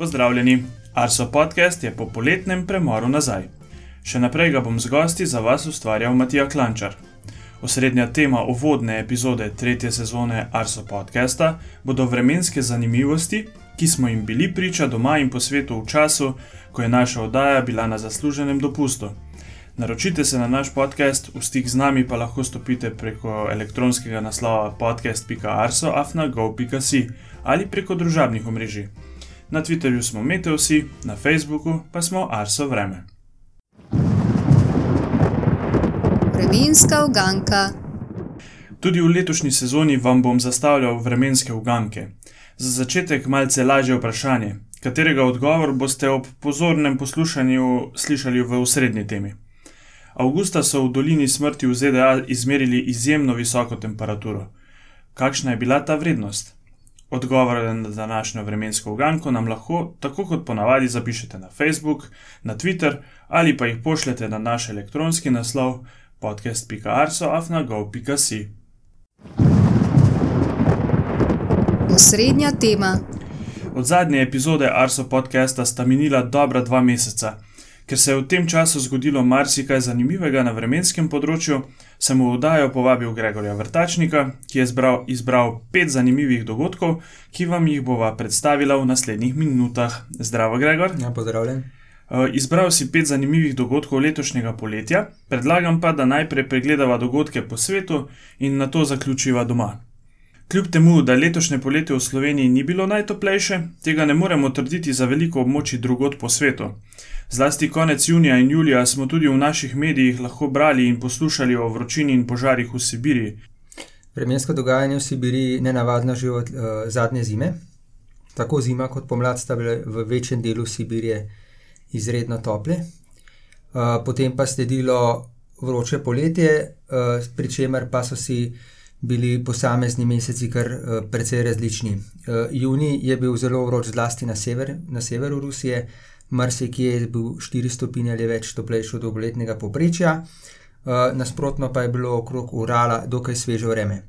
Pozdravljeni, Arso podcast je po poletnem premoru nazaj. Še naprej ga bom z gosti za vas ustvarjal Matija Klančar. Osrednja tema uvodne epizode tretje sezone Arso podcasta bodo vremenske zanimivosti, ki smo jim bili priča doma in po svetu v času, ko je naša oddaja bila na zasluženem dopustu. Naročite se na naš podcast, v stik z nami pa lahko stopite preko elektronskega naslova podcast.arso.afnago.si ali preko družabnih omrežij. Na Twitterju smo Meteosi, na Facebooku pa smo Arso Vreme. Vremenska uganka. Tudi v letošnji sezoni vam bom zastavljal vremenske uganke. Za začetek malce lažje vprašanje, katerega odgovor boste ob pozornem poslušanju slišali v usrednji temi. Augusta so v dolini smrti v ZDA izmerili izjemno visoko temperaturo. Kakšna je bila ta vrednost? Odgovore na današnjo vremensko uganko nam lahko, tako kot ponavadi, zapišete na Facebook, na Twitter ali pa jih pošljete na naš elektronski naslov podcast.arso.afnago.si. Osrednja tema. Od zadnje epizode Arso podcasta sta minila dobra dva meseca. Ker se je v tem času zgodilo marsikaj zanimivega na vremenskem področju, sem v oddajo povabil Gregorja Vrtačnika, ki je zbral, izbral pet zanimivih dogodkov, ki vam jih bova predstavila v naslednjih minutah. Zdravo, Gregor. Ja, pozdravljen. Uh, Izbral si pet zanimivih dogodkov letošnjega poletja, predlagam pa, da najprej pregledava dogodke po svetu in na to zaključiva doma. Kljub temu, da letošnje poletje v Sloveniji ni bilo najtoplejše, tega ne moremo trditi za veliko območij drugot po svetu. Zlasti konec junija in julija smo tudi v naših medijih lahko brali in poslušali o vročini in požarih v Sibiriji. Vremensko dogajanje v Sibiriji je nenavadno že od uh, zadnje zime. Tako zima kot pomlad sta bile v večjem delu Sibirije izredno tople. Uh, potem pa sledilo vroče poletje, uh, pri čemer pa so si bili posamezni meseci kar uh, precej različni. Uh, juni je bil zelo vroč, zlasti na, sever, na severu Rusije, marsikje je bil 4 stopinje ali več toplejši od dolgoletnega poprečja, uh, nasprotno pa je bilo okrog Urala dokaj sveže vreme.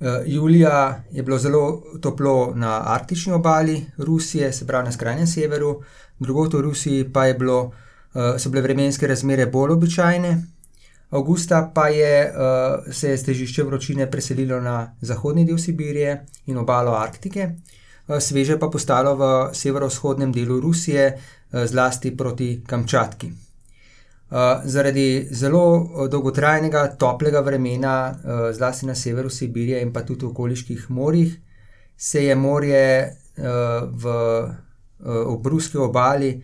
Uh, julija je bilo zelo toplo na arktični obali Rusije, se pravi na skrajnem severu, drugot v Rusiji pa bilo, uh, so bile vremenske razmere bolj običajne. Augusta pa je se je težišče vročine preselilo na zahodni del Sibirije in obalo Arktike, sveže pa postalo v severovzhodnem delu Rusije, uh, zlasti proti Kamčatki. Uh, zaradi zelo dolgotrajnega, toplega vremena, zlasti na severu Sibirije in pa tudi v okoliških morjih, se je morje v obruski obali,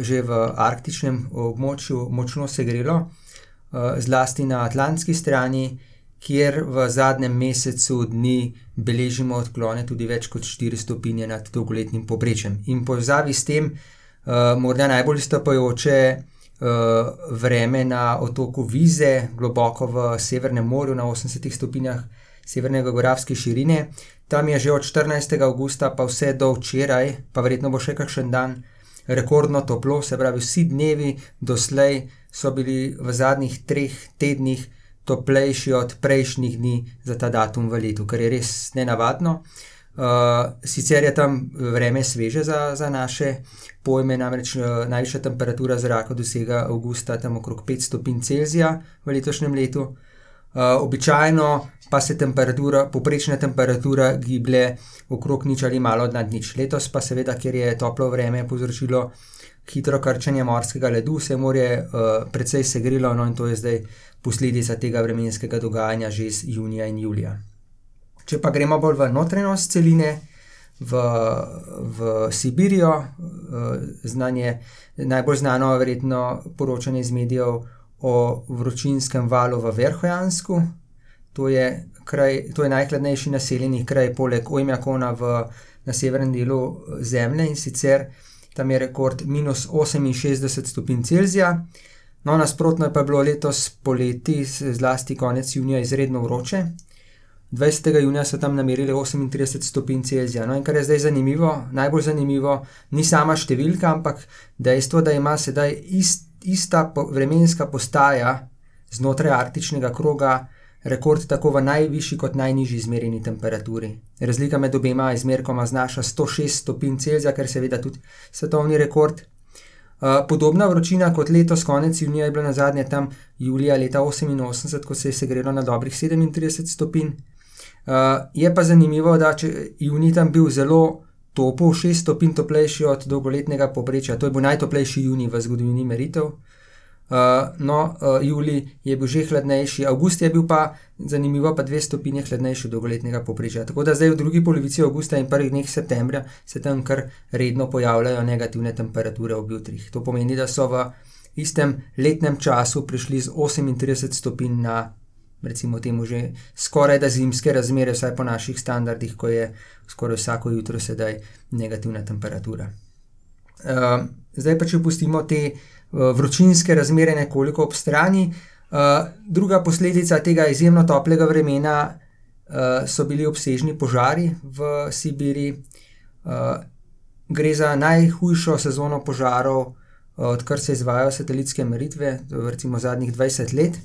že v arktičnem območju, močno segrelo, zlasti na atlantski strani, kjer v zadnjem mesecu dni beležimo odklone tudi več kot 4 stopinje nad dolgoletnim poprečjem. In povezavi s tem, uh, morda najbolj stopajoče uh, vreme na otoku Vize, globoko v Severnem morju, na 80 stopinjah severne geografske širine. Tam je že od 14. augusta pa vse do včeraj, pa verjetno bo še kakšen dan, rekordno toplo, se pravi, vsi dnevi doslej so bili v zadnjih treh tednih toplejši od prejšnjih dni za ta datum v letu, kar je res nenavadno. Uh, sicer je tam vreme sveže za, za naše pojme, namreč uh, najvišja temperatura zraka dosega avgusta tam okrog 5 stopinj Celzija v letošnjem letu. Uh, običajno pa se temperatura, poprečna temperatura giblje okrog nič ali malo nad nič. Letos pa seveda, ker je toplo vreme povzročilo hitro krčenje morskega ledu, se je morje uh, precej segrilo, no in to je zdaj posledica tega vremenskega dogajanja že iz junija in julija. Če pa gremo bolj v notranjost celine, v, v Sibirijo, eh, znanje, najbolj znano je verjetno poročanje iz medijev o vročinskem valu v Verhojansku. To je, kraj, to je najhladnejši naseljeni kraj, poleg Ojmjakona v, na severnem delu eh, Zemlje in sicer tam je rekord minus 68 stopinj Celzija. No, nasprotno je pa bilo letos poleti, zlasti konec junija, izredno vroče. 20. junija so tam namerili 38 stopinj Celzija. No, in kar je zdaj zanimivo, najbolj zanimivo, ni sama številka, ampak dejstvo, da ima sedaj ist, ista po, vremenska postaja znotraj arktičnega kroga rekord tako v najvišji kot najnižji izmerjeni temperaturi. Razlika med obema izmerkoma znaša 106 stopinj Celzija, kar je seveda tudi svetovni rekord. Uh, podobna vročina kot letos, konec junija, je bila na zadnje tam julija leta 88, ko se je segrelo na dobrih 37 stopinj. Uh, je pa zanimivo, da če junij tam bil zelo topel, 6 stopinj toplejši od dolgoletnega poprečja, to je bil najtoplejši junij v zgodovini meritev. Uh, no, uh, julij je bil že hladnejši, avgust je bil pa, zanimivo, pa dve stopinje hladnejši od dolgoletnega poprečja. Tako da zdaj v drugi polovici avgusta in prvih dneh septembra se tam kar redno pojavljajo negativne temperature ob jutrih. To pomeni, da so v istem letnem času prišli z 38 stopinj na, recimo, temu že skoraj da zimske razmere, vsaj po naših standardih, ko je skoraj vsako jutro sedaj negativna temperatura. Uh, zdaj pa če pustimo te. Eh, vročinske razmere nekoliko ob strani. Eh, druga posledica tega izjemno toplega vremena eh, so bili obsežni požari v Sibiriji. Gre za najhujšo sezono požarov, odkar se izvajo satelitske meritve, recimo zadnjih 20 let.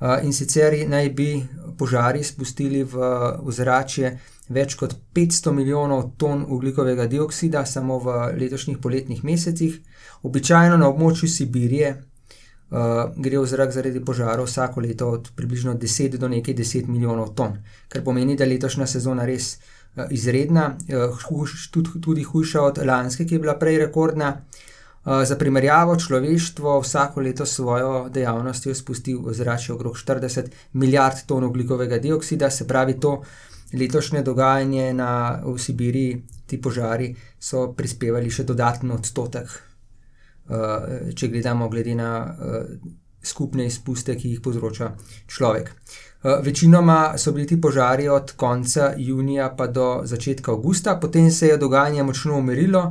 In sicer naj bi požari spustili v zračje več kot 500 milijonov ton ugljikovega dioksida samo v letošnjih poletnih mesecih. Običajno na območju Sibirije uh, gre v zrak zaradi požarov vsako leto od približno 10 do nekaj 10 milijonov ton, kar pomeni, da je letošnja sezona res uh, izredna, uh, huš, tudi, tudi hujša od lanske, ki je bila prej rekordna. Uh, za primerjavo, človeštvo vsako leto svojo dejavnostjo spusti v zračje okrog 40 milijard ton ugljikovega dioksida, se pravi, to letošnje dogajanje na, v Sibiriji, ti požari, so prispevali še dodatni odstotek, uh, če gledamo glede na uh, skupne izpuste, ki jih povzroča človek. Večinoma so bili ti požari od konca junija pa do začetka avgusta, potem se je dogajanje močno umirilo.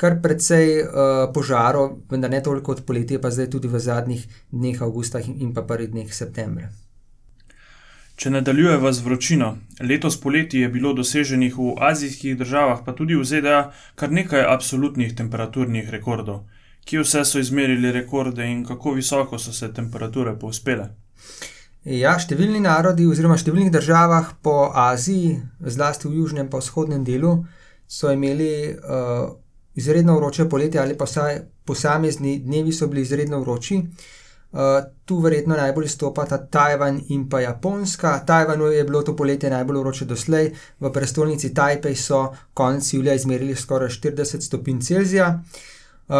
Kar precej uh, požarov, vendar ne toliko kot poletje, pa zdaj tudi v zadnjih dneh avgusta in pa prvih dneh septembra. Če nadaljujeva z vročino, letos poleti je bilo doseženih v azijskih državah, pa tudi v ZDA, kar nekaj absolutnih temperaturnih rekordov. Kje vse so izmerili rekorde in kako visoko so se temperature povzpele? Ja, številni narodi, oziroma v številnih državah po Aziji, zlasti v južnem in vzhodnem delu, so imeli uh, izredno vroče poletje, ali pa vsaj posamezni dnevi so bili izredno vroči. Uh, tu verjetno najbolj stopata Tajvan in pa Japonska. Tajvanu je bilo to poletje najbolj vroče doslej, v prestolnici Tajpej so konec julija izmerili skoraj 40 stopinj Celzija. Uh,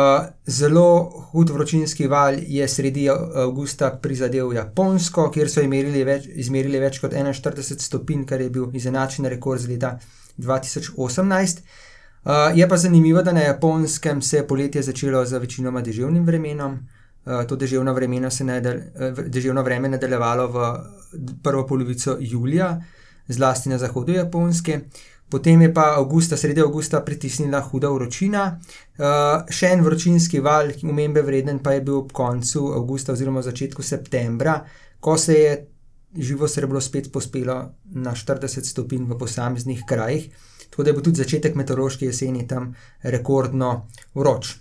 zelo hud vročinski val je sredi avgusta prizadel Japonsko, kjer so več, izmerili več kot 41 stopinj, kar je bil izenačen rekord z leta 2018. Uh, je pa zanimivo, da na Japonskem se je poletje začelo z večinoma deževnim vremenom. Eh, to deževno, nadal, eh, deževno vreme nadaljevalo v prvo polovico julija, zlasti na zahodu Japonske. Potem je pa avgusta, sredi avgusta pritisnila huda vročina. Uh, še en vročinski val, umembe vreden, pa je bil ob koncu avgusta oziroma začetku septembra, ko se je živo srebro spet pospelo na 40 stopinj v posameznih krajih. Tako da je bil tudi začetek meteorološke jeseni tam rekordno vroč.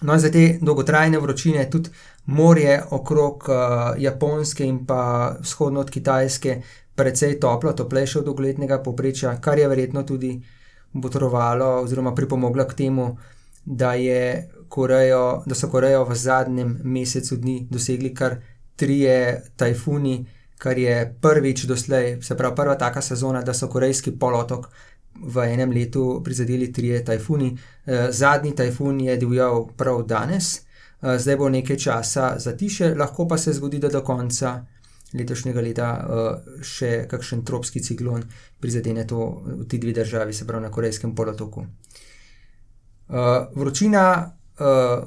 No, in za te dolgotrajne vročine, tudi morje okrog uh, Japonske in pa vzhodno od Kitajske, precej toplo, toplejše od dolgoletnega poprečja, kar je verjetno tudi botrovalo oziroma pripomoglo k temu, da, Korejo, da so Korejo v zadnjem mesecu dni dosegli kar trije tajfuni, kar je prvič doslej, se pravi prva taka sezona, da so korejski polotok v enem letu prizadeli trije tajfuni. Eh, zadnji tajfun je divjal prav danes, eh, zdaj bo nekaj časa za tiše, lahko pa se zgodi, da do konca letošnjega leta eh, še kakšen tropski ciklon prizadene to v ti dve državi, se pravi na Korejskem polotoku. Vročina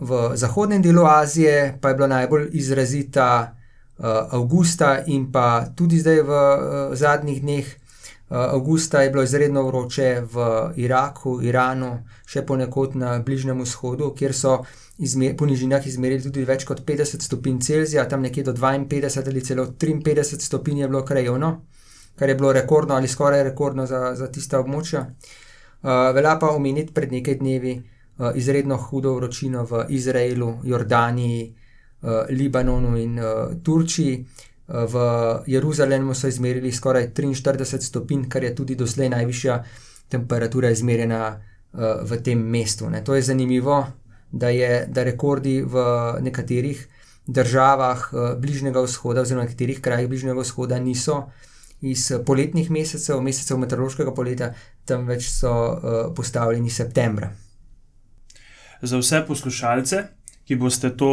v zahodnem delu Azije pa je bila najbolj izrazita avgusta in pa tudi zdaj v zadnjih dneh. Eh, avgusta je bilo izredno vroče v Iraku, Iranu, še ponekod na Bližnjem vzhodu, kjer so izmer, po nižinah izmerili tudi več kot 50 stopinj Celzija, tam nekje do 52 ali celo 53 stopinj je bilo krajevno, kar je bilo rekordno ali skoraj rekordno za, za tista območja. Uh, velja pa omeniti pred nekaj dnevi uh, izredno hudo vročino v Izraelu, Jordaniji, uh, Libanonu in uh, Turčiji. V Jeruzalemu so izmerili skoraj 43 stopinj, kar je tudi doslej najvišja temperatura izmerjena v tem mestu. Ne. To je zanimivo, da, je, da rekordi v nekaterih državah Bližnjega vzhoda, oziroma nekaterih krajih Bližnjega vzhoda, niso iz poletnih mesecev, mesecev meteorološkega poletja, temveč so postavljeni septembra. Za vse poslušalce, ki boste to,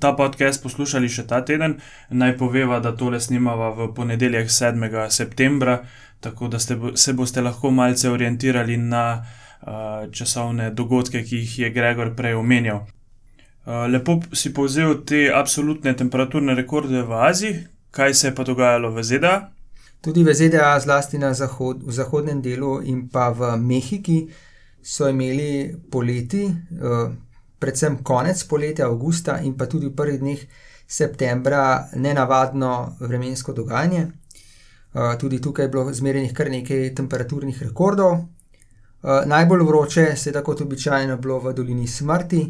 ta podcast poslušali še ta teden, naj poveva, da tole snimava v ponedeljek 7. septembra, tako da ste, se boste lahko malce orientirali na uh, časovne dogodke, ki jih je Gregor prej omenjal. Uh, lepo si povzel te absolutne temperaturne rekorde v Aziji, kaj se je pa dogajalo v ZDA? Tudi v ZDA, zlasti na zahod, v zahodnem delu in pa v Mehiki, so imeli poleti, uh, predvsem konec poletja, avgusta in pa tudi v prvih dneh septembra, nenavadno vremensko dogajanje. Uh, tudi tukaj je bilo zmerjenih kar nekaj temperaturnih rekordov. Uh, najbolj vroče se je tako običajno bilo v dolini smrti.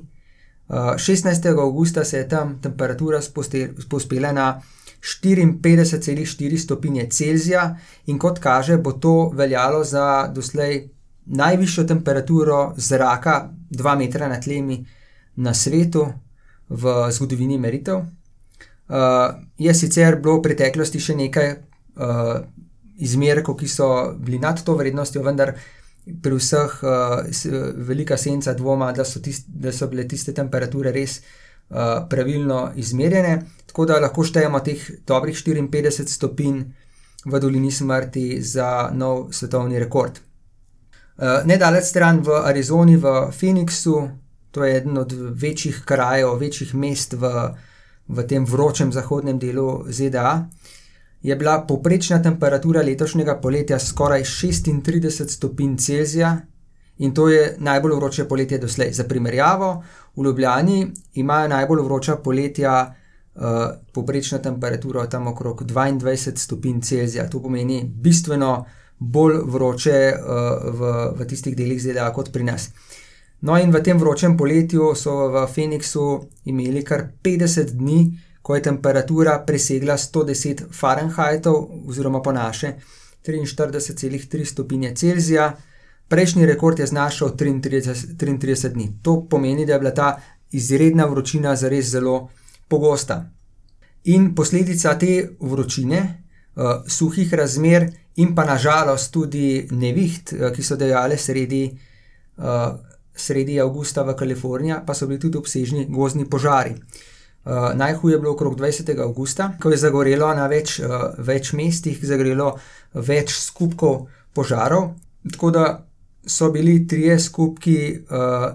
Uh, 16. avgusta se je tam temperatura spustila na 54,4 stopinje Celzija, in kot kaže, bo to veljalo za doslej najvišjo temperaturo zraka, 2 metra nad tlemi na svetu v zgodovini meritev. Uh, je sicer bilo v preteklosti še nekaj uh, izmerkov, ki so bili nad to vrednostjo, vendar pri vseh uh, velika senca dvoma, da so, tist, da so bile tiste temperature res uh, pravilno izmerjene. Tako da lahko štejemo teh dobrih 54 stopinj v dolini smrti za nov svetovni rekord. Uh, Nedalec stran v Arizoni, v Phoenixu, to je eden od večjih krajev, večjih mest v, v tem vročem zahodnem delu ZDA, je bila povprečna temperatura letošnjega poletja skoraj 36 stopinj Celzija in to je najbolj vroče poletje doslej. Za primerjavo, v Ljubljani imajo najbolj vroča poletja uh, povprečno temperaturo tam okrog 22 stopinj Celzija. To pomeni bistveno bolj vroče uh, v, v tistih delih ZDA kot pri nas. No, in v tem vročem poletju so v Phoenixu imeli kar 50 dni, ko je temperatura presegla 110 Fahrenheitov, oziroma po naše 43,3 stopinje Celzija. Prejšnji rekord je znašal 33, 33 dni. To pomeni, da je bila ta izredna vročina zares zelo pogosta. In posledica te vročine, uh, suhih razmer, in pa nažalost tudi neviht, uh, ki so dejale sredi, uh, sredi avgusta v Kaliforniji, pa so bili tudi obsežni gozdni požari. Uh, najhuje je bilo okrog 20. avgusta, ko je zagorelo na več, uh, več mestih, zagorelo več skupkov požarov, tako da so bili trije skupki uh,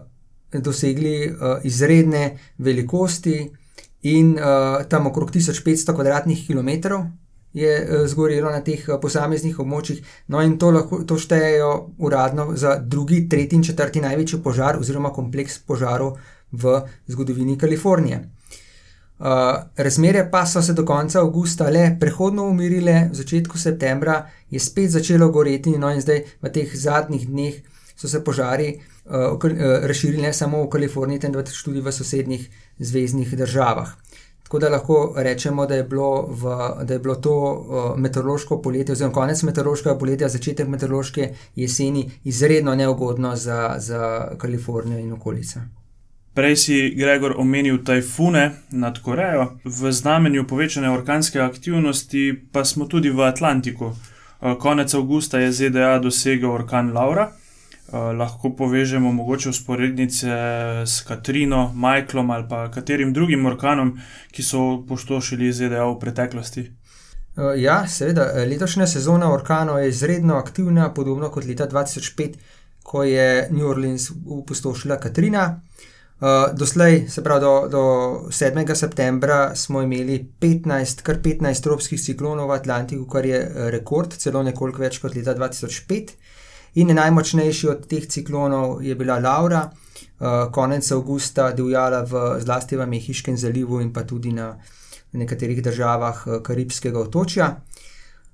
dosegli uh, izredne velikosti in uh, tam okrog 1500 km2 je uh, zgorelo na teh uh, posameznih območjih. No, in to, lahko, to štejejo uradno za drugi, tretji in četrti največji požar, oziroma kompleks požarov v zgodovini Kalifornije. Uh, razmere pa so se do konca avgusta le prehodno umirile, v začetku septembra je spet začelo goreti, no in zdaj v teh zadnjih dneh so se požari uh, uh, razširili ne samo v Kaliforniji, temveč tudi v sosednjih zvezdnih državah. Tako da lahko rečemo, da je bilo, v, da je bilo to uh, meteorološko poletje, oziroma konec meteorološkega poletja, začetek meteorološke jeseni, izredno neugodno za, za Kalifornijo in okolico. Prej si Gregor omenil tajfune nad Korejo, v znamenju povečane orkanske aktivnosti pa smo tudi v Atlantiku. Konec avgusta je ZDA dosegel orkan Laura, Eh, lahko povežemo mogoče usporednice s Katrino, Michaelom ali pa katerim drugim orkanom, ki so poštošili ZDA v preteklosti. Uh, ja, seveda, eh, letošnja sezona orkanov je izredno aktivna, podobno kot leta 2005, ko je New Orleans upostošila Katrina. Uh, doslej, se pravi, do, do 7. septembra smo imeli 15, kar 15 tropskih ciklonov v Atlantiku, kar je rekord, celo nekoliko več kot leta 2005. In najmočnejši od teh ciklonov je bila Laura, uh, konec avgusta divjala v, zlasti v Mehiškem zalivu in pa tudi na nekaterih državah uh, Karibskega otočja.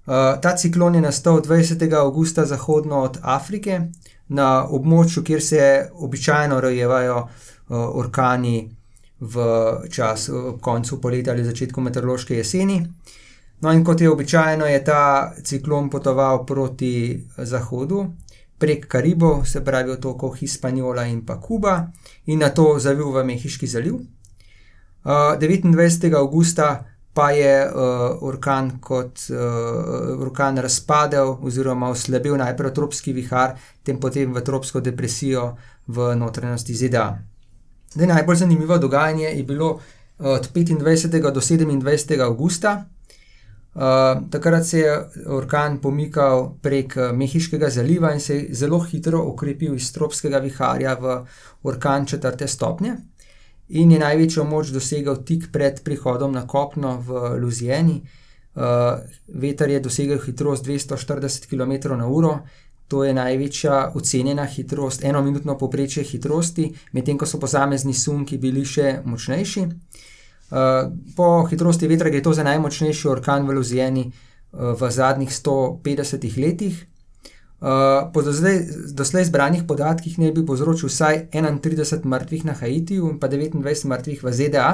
Uh, ta ciklon je nastal 20. avgusta zahodno od Afrike, na območju, kjer se običajno rojevajo orkani v času, ob koncu poletja ali začetku meteorološke jeseni. No, in kot je običajno, je ta ciklon potoval proti zahodu, prek Karibov, se pravi otokov Hispaniola in pa Kuba, in na to zavil v Mehiški zaliv. Uh, 29. augusta pa je uh, orkan kot uh, orkan razpadel, oziroma oslabil najprej tropski vihar, tem potem v tropsko depresijo v notranjosti ZDA. Zdaj, najbolj zanimivo dogajanje je bilo od 25. do 27. augusta. Uh, takrat se je orkan pomikal prek Mehiškega zaliva in se je zelo hitro okrepil iz tropskega viharja v orkan četrte stopnje in je največjo moč dosegel tik pred prihodom na kopno v Luzijani. Uh, veter je dosegel hitrost 240 km/h, to je največja ocenjena hitrost, eno minutno poprečje hitrosti, medtem ko so posamezni sunki bili še močnejši. Uh, po hitrosti vetra je to za najmočnejši orkan v Luzijani uh, v zadnjih 150 letih. Uh, po doslej zbranih podatkih naj bi povzročil vsaj 31 mrtvih na Haitiju in pa 29 mrtvih v ZDA.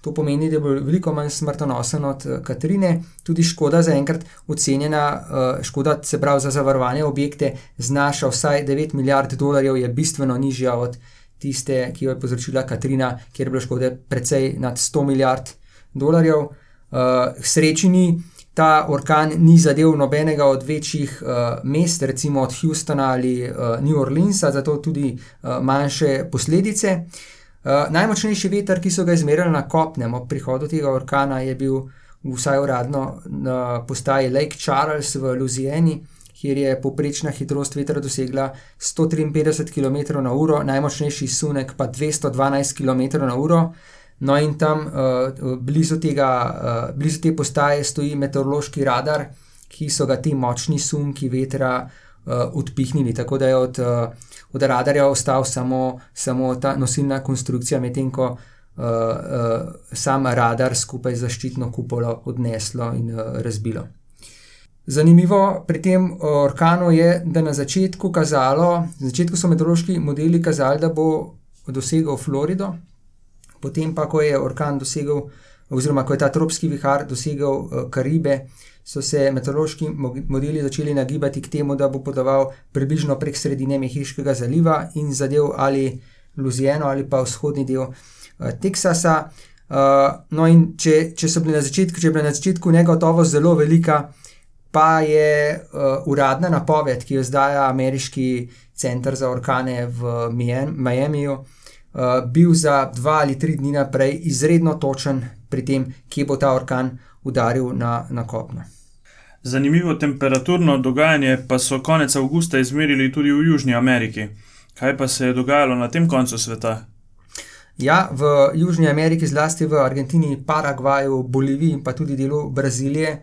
To pomeni, da bil veliko manj smrtonosen od Katrine, tudi škoda za enkrat ocenjena, uh, škoda se pravi za zavarovane objekte, znaša vsaj 9 milijard dolarjev, je bistveno nižja od tiste, ki jo je povzročila Katrina, kjer je bilo škode precej nad 100 milijard dolarjev. Uh, srečni ta orkan ni zadev nobenega od večjih uh, mest, recimo od Houstona ali uh, New Orleansa, zato tudi uh, manjše posledice. Uh, najmočnejši veter, ki so ga izmerili na kopnem ob prihodu tega orkana, je bil vsaj uradno na postaji Lake Charles v Louisiani, kjer je poprečna hitrost vetra dosegla 153 km/h, najmočnejši sunek pa 212 km/h. No, in tam uh, blizu, tega, uh, blizu te postaje stoji meteorološki radar, ki so ga ti močni sunki vetra uh, odpihnili. Tako da je od, uh, od radarja ostal samo, samo ta nosilna konstrukcija, medtem ko uh, uh, sam radar skupaj z zaščitno kupolo odneslo in uh, razbilo. Zanimivo pri tem orkanu je, da na začetku kazalo, na začetku so meteorološki modeli kazali, da bo dosegel Florido, potem pa, ko je orkan dosegel, oziroma ko je ta tropski vihar dosegel uh, Karibe, so se meteorološki modeli začeli nagibati k temu, da bo potoval približno prek sredine Mehiškega zaliva in zadev ali Luzijeno ali pa vzhodni del uh, Teksasa. No, in če, če so bili na začetku, če je bila na začetku negotovost zelo velika, pa je uh, uradna napoved, ki jo izdaja ameriški center za orkane v Miamiju, uh, uh, bil za dva ali tri dni naprej izredno točen pri tem, kje bo ta orkan udaril na, na kopno. Zanimivo temperaturno dogajanje pa so konec avgusta izmerili tudi v Južni Ameriki. Kaj pa se je dogajalo na tem koncu sveta? Ja, v Južni Ameriki, zlasti v Argentini, Paragvaju, Boliviji in pa tudi delu Brazilije,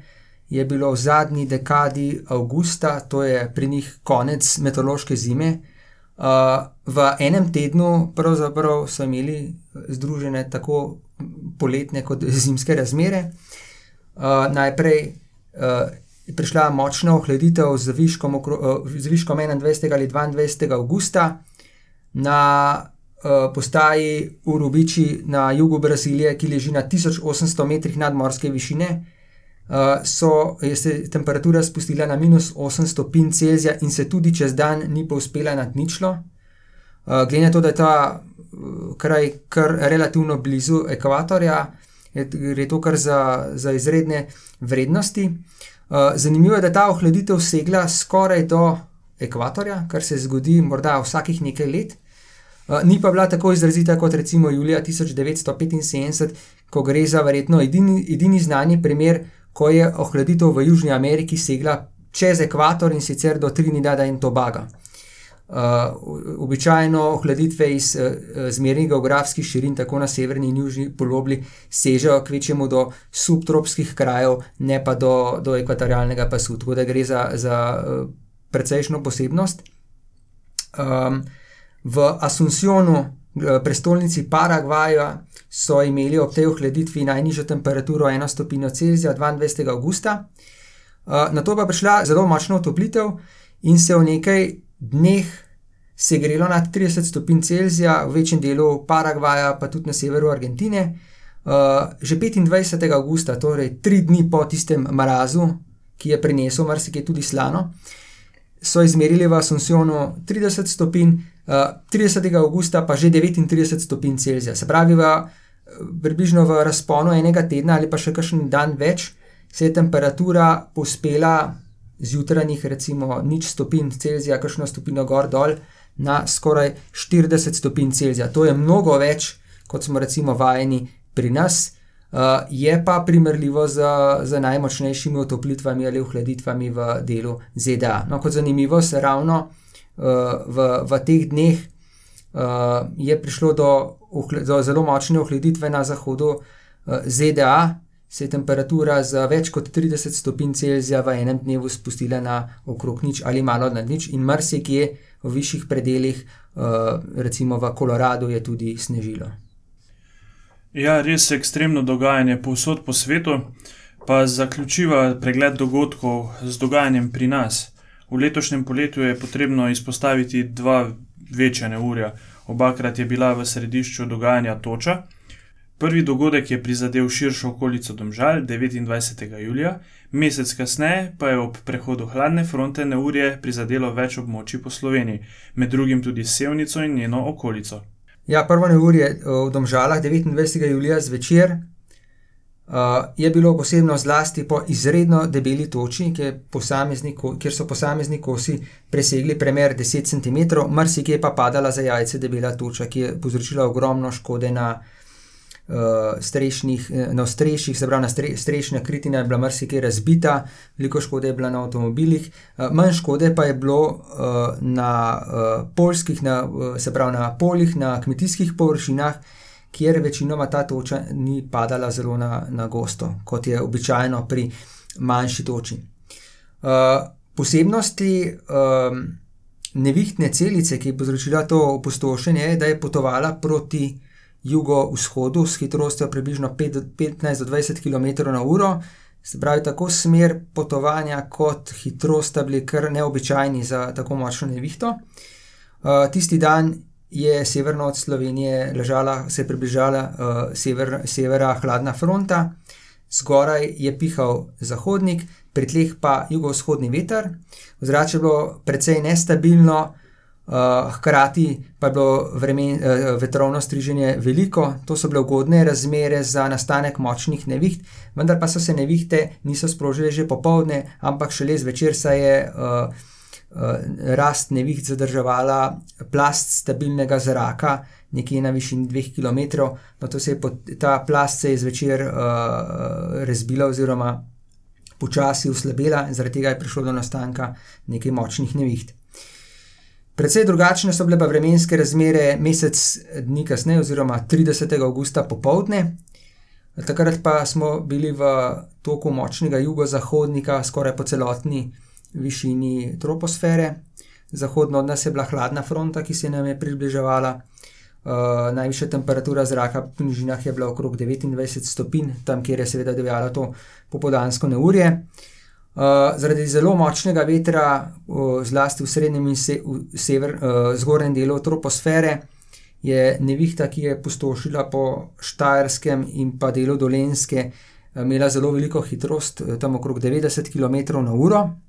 je bilo v zadnji dekadi avgusta, to je pri njih konec meteorološke zime, Uh, v enem tednu so imeli združene tako poletne kot zimske razmere. Uh, najprej uh, je prišla močna ohladitev z viškom, uh, z viškom 21. ali 22. avgusta na uh, postaji Urubiči na jugu Brazilije, ki leži na 1800 metrih nadmorske višine. Uh, so, je se temperatura spustila na minus 8 stopinj Celzija in se tudi čez dan ni povzpela nad ničlo. Uh, glede na to, da je ta uh, kraj kar relativno blizu ekvatorja, je, je to kar za, za izredne vrednosti. Zanimivo je, da ta ohladitev segla skoraj do ekvatorja, kar se zgodi morda vsakih nekaj let. Ni pa bila tako izrazita kot recimo julija 1975, ko gre za verjetno edini, edini znani primer, ko je ohladitev v Južni Ameriki segla čez ekvator in sicer do Trinidada in Tobaga. Uh, običajno ohladitve iz uh, zmernih geografskih širin, tako na severni in južni polobli, sežejo kvečemu do subtropskih krajev, ne pa do, do ekvatorialnega pasu. Tako da gre za, za uh, precejšno posebnost. Um, v Asuncionu, uh, prestolnici Paragvaja, so imeli ob tej ohladitvi najnižjo temperaturo 1 stopinjo Celzija 22. augusta. Na to pa je prišla zelo močna otoplitev in se v nekaj dneh segrelo nad 30 stopinj Celzija v večjem delu Paragvaja, pa tudi na severu Argentine. Uh, že 25. augusta, torej tri dni po tistem mrazu, ki je prinesel marsikaj tudi slano, so izmerili v Asuncionu 30 stopinj, 30. augusta pa že 39 stopinj Celzija. Se pravi, v, približno v razponu enega tedna ali pa še kakšen dan več, se je temperatura pospela zjutrajnih, recimo, nič stopinj Celzija, kakšno stopinjo gor dol, na skoraj 40 stopinj Celzija. To je mnogo več, kot smo recimo vajeni pri nas. Uh, je pa primerljivo z, z najmočnejšimi otoplitvami ali ohladitvami v delu ZDA. No, kot zanimivo, se ravno uh, v, v teh dneh uh, je prišlo do, do zelo močne ohladitve na zahodu uh, ZDA, se je temperatura za več kot 30 stopinj Celzija v enem dnevu spustila na okrog nič ali malo nad nič, in marsikje v višjih predeljih, uh, recimo v Koloradu, je tudi snežilo. Ja, res je ekstremno dogajanje povsod po svetu, pa zaključiva pregled dogodkov z dogajanjem pri nas. V letošnjem poletju je potrebno izpostaviti dva večja neurja. Obakrat je bila v središču dogajanja toča. Prvi dogodek je prizadel širšo okolico Domžal 29. julija, mesec kasneje pa je ob prehodu hladne fronte neurje prizadelo več območij po Sloveniji, med drugim tudi Sevnico in njeno okolico. Ja, prvo neurje eh, v Domžalah 29. julija zvečer je bilo posebno zlasti po izredno debeli toči, kjer so posamezni kosi presegli premer 10 cm, marsikje pa padala za jajce debela toča, ki je povzročila ogromno škode na uh, strešnih, eh, na streših, se pravi, na stre, strešna kritina je bila marsikaj razbita, veliko škode je bilo na avtomobilih, uh, manj škode pa je bilo uh, na uh, polskih, na, uh, se pravi, na poljih, na kmetijskih površinah. Kjer večinoma ta toča ni padala zelo na, na gosto, kot je običajno pri manjši toči. Uh, posebnosti um, nevihtne celice, ki je povzročila to opustošenje, je, da je potovala proti jugovzhodu s hitrostjo približno 15 do 20 km/h. Se pravi, tako smer potovanja kot hitrost sta bili kar neobičajni za tako močno nevihto. Uh, tisti dan je severno od Slovenije ležala, se je približala uh, sever, severa hladna fronta, zgoraj je pihal zahodnik, pri tleh pa jugovzhodni veter. Zrače je bilo precej nestabilno, Uh, hkrati pa je bilo vremen, uh, vetrovno striženje veliko, to so bile ugodne razmere za nastanek močnih neviht, vendar pa so se nevihte niso sprožile že popovdne, ampak šele zvečer se je uh, rast neviht zadrževala, plast stabilnega zraka, nekje na višini 2 km. No, se je, ta plast se je zvečer uh, razbila oziroma počasi uslabila, zaradi tega je prišlo do nastanka nekaj močnih neviht. Predvsej drugačne so bile pa vremenske razmere mesec dni kasneje, oziroma 30. augusta popovdne. Takrat pa smo bili v toku močnega jugozahodnika, skoraj po celotni višini troposfere. Zahodno od nas je bila hladna fronta, ki se nam je približevala. Uh, najvišja temperatura zraka v nižinah je bila okrog 29 stopinj, tam, kjer je seveda divjalo to popodansko neurje. Uh, zaradi zelo močnega vetra, uh, zlasti v srednjem in se, v sever, uh, zgornjem delu troposfere, je nevihta, ki je pustošila po Štajerskem in pa delu Dolenske, uh, imela zelo veliko hitrost, uh, tam okrog 90 km/h.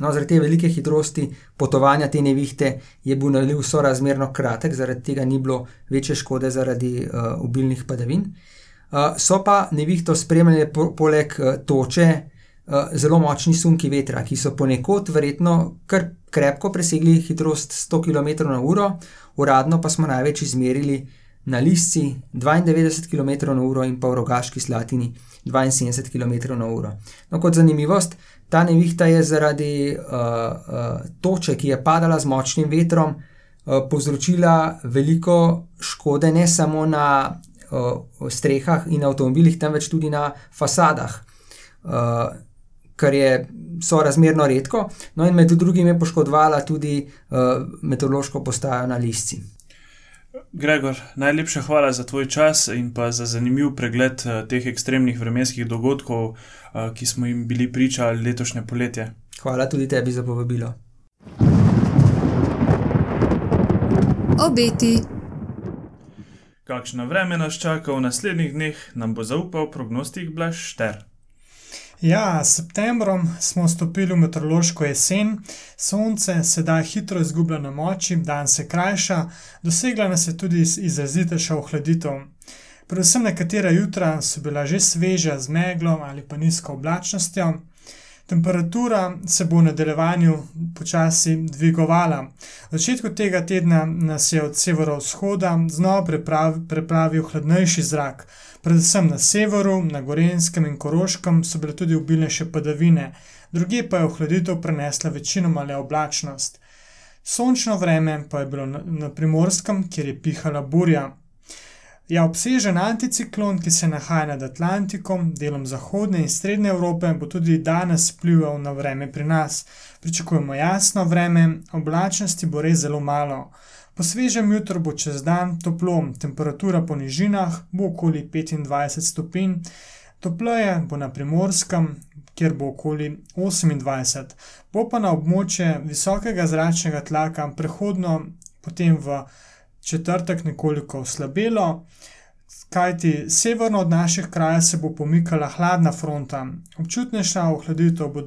No, zaradi te velike hitrosti potovanja te nevihte je bil naliv sorazmerno kratek, zaradi tega ni bilo večje škode zaradi uh, obilnih padavin. Uh, so pa nevihto spremljali po, poleg uh, toče, Eh, zelo močni sunki vetra, ki so ponekod verjetno kar krepko presegli hitrost 100 km/h, uradno pa smo največ izmerili na Lisci 92 km/h in pa v Rogaški Slatini 72 km/h. No, kot zanimivost, ta nevihta je zaradi uh, uh, toče, ki je padala z močnim vetrom, uh, povzročila veliko škode ne samo na uh, strehah in avtomobilih, temveč tudi na fasadah. Uh, kar je sorazmerno redko, no in med drugim je poškodovala tudi uh, meteorološko postajo na Lisci. Gregor, najlepša hvala za tvoj čas in pa za zanimiv pregled uh, teh ekstremnih vremenskih dogodkov, uh, ki smo jim bili priča letošnje poletje. Hvala tudi tebi za povabilo. Obeti. Kakšno vreme nas čaka v naslednjih dneh, nam bo zaupal prognostik Blaž Šter. Ja, s septembrom smo stopili v meteorološko jesen, sonce sedaj hitro izgublja na moči, dan se krajša, dosegla nas je tudi izrazitejša ohladitev. Predvsem nekatera jutra so bila že sveža z meglo ali pa nizko oblačnostjo. Temperatura se bo v nadaljevanju počasi dvigovala. V začetku tega tedna nas je od severovzhoda znova preplavil hladnejši zrak. Predvsem na severu, na Gorenskem in Koroškem so bile tudi obilnejše padavine, druge pa je ohladitev prenesla večinoma le oblačnost. Sončno vreme pa je bilo na primorskem, kjer je pihala burja. Ja, obsežen anticiklon, ki se nahaja nad Atlantikom, delom zahodne in srednje Evrope, bo tudi danes vplival na vreme pri nas. Pričakujemo jasno vreme, oblačnosti bo res zelo malo. Po svežem jutru bo čez dan toplo, temperatura po nižinah bo okoli 25 stopinj, topleje bo na primorskem, kjer bo okoli 28, bo pa na območje visokega zračnega tlaka prehodno potem v četrtek nekoliko oslabelo, kajti severno od naših krajev se bo pomikala hladna fronta. Občutnejša ohladitev bo,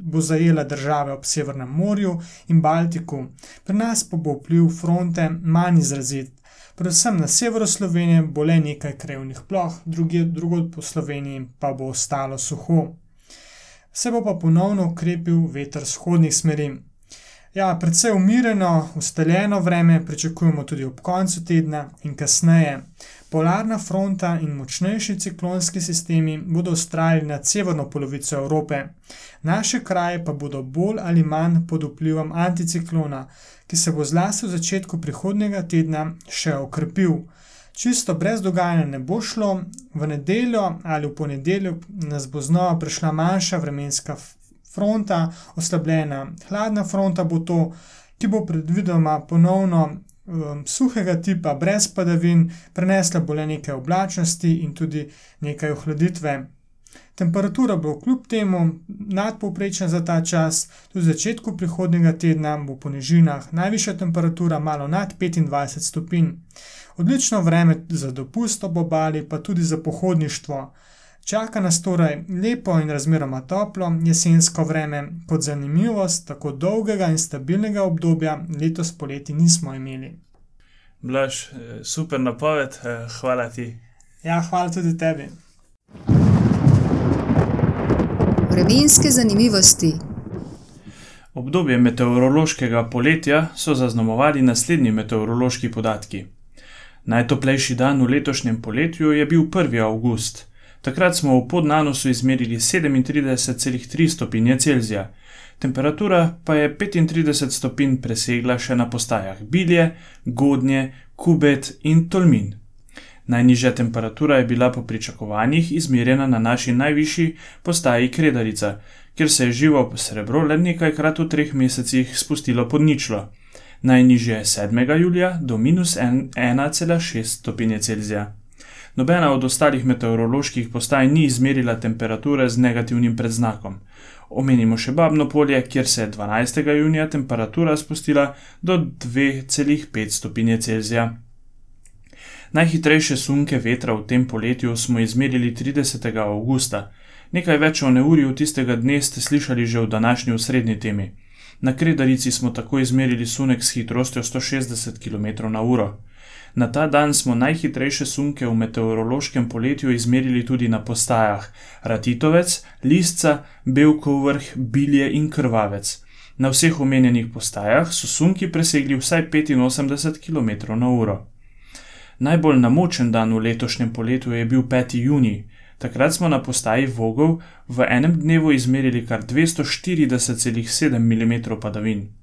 bo zajela države ob Severnem morju in Baltiku, pri nas pa bo vpliv fronte manj izrazit. Predvsem na severu Slovenije bo le nekaj krevnih ploh, drugod po Sloveniji pa bo ostalo suho. Se bo pa ponovno ukrepil veter vzhodnih smeri. Ja, predvsej umirjeno, ustaljeno vreme pričakujemo tudi ob koncu tedna in kasneje. Polarna fronta in močnejši ciklonski sistemi bodo ustrajali nad severno polovico Evrope, naše kraje pa bodo bolj ali manj pod vplivom anticiklona, ki se bo zlasti v začetku prihodnega tedna še okrepil. Čisto brez dogajanja ne bo šlo, v nedeljo ali v ponedeljek nas bo znova prišla manjša vremenska fronta, oslabljena hladna fronta bo to, ki bo predvidoma ponovno um, suhega tipa, brez padavin, prenesla bo le nekaj oblačnosti in tudi nekaj ohladitve. Temperatura bo kljub temu nadpovprečna za ta čas, tudi v začetku prihodnega tedna bo po nižinah najvišja temperatura malo nad 25 stopinj. Odlično vreme za dopust ob obali, pa tudi za pohodništvo. Čaka nas torej lepo in razmeroma toplo jesensko vreme, kot zanimivost tako dolgega in stabilnega obdobja letos poleti nismo imeli. Blaž, eh, super napoved, eh, hvala ti. Ja, hvala tudi tebi. Vremenske zanimivosti. Obdobje meteorološkega poletja so zaznamovali naslednji meteorološki podatki. Najtoplejši dan v letošnjem poletju je bil 1. august. Takrat smo v podnanosu izmerili 37,3 stopinje Celzija, temperatura pa je 35 stopinj presegla še na postajah Bilje, Godnje, Kubet in Tolmin. Najnižja temperatura je bila po pričakovanjih izmerjena na naši najvišji postaji Kredarica, kjer se je živo srebro le nekajkrat v treh mesecih spustilo pod ničlo. Najnižje je 7. julija do minus 1,6 stopinje Celzija. Nobena od ostalih meteoroloških postaj ni izmerila temperature z negativnim predznakom. Omenimo še Babno polje, kjer se je 12. junija temperatura spustila do 2,5 stopinje Celzija. Najhitrejše sunke vetra v tem poletju smo izmerili 30. augusta. Nekaj več o neurju tistega dne ste slišali že v današnji osrednji temi. Na Kredarici smo tako izmerili sunek s hitrostjo 160 km/h. Na ta dan smo najhitrejše sunke v meteorološkem poletju izmerili tudi na postajah Ratitovec, Lisca, Belkov vrh, Bilje in Krvavec. Na vseh omenjenih postajah so sunki presegli vsaj 85 km/h. Najbolj namočen dan v letošnjem poletju je bil 5. juni. Takrat smo na postaji Vogov v enem dnevu izmerili kar 240,7 mm padavin.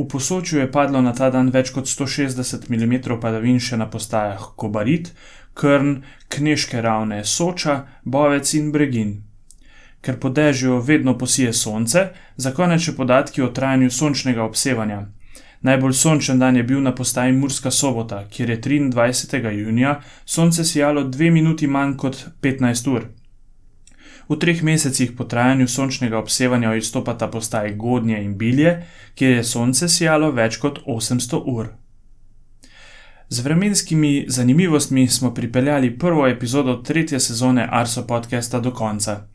V posočju je padlo na ta dan več kot 160 mm padavin še na postajah Kobarit, Krn, Kneške ravne, Soča, Bovec in Bregin. Ker po dežju vedno posije sonce, za konec še podatki o trajanju sončnega obsevanja. Najbolj sončen dan je bil na postaji Murska sobota, kjer je 23. junija sonce sijalo 2 minuti manj kot 15 ur. V treh mesecih po trajanju sončnega obsevanja izstopata postaje Godnje in Bilje, kjer je sonce sijalo več kot 800 ur. Z vremenskimi zanimivostmi smo pripeljali prvo epizodo tretje sezone Arso podcasta do konca.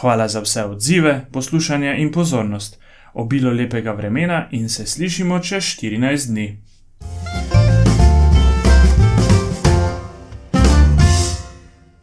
Hvala za vse odzive, poslušanje in pozornost. Obilo lepega vremena in se slišimo čez 14 dni.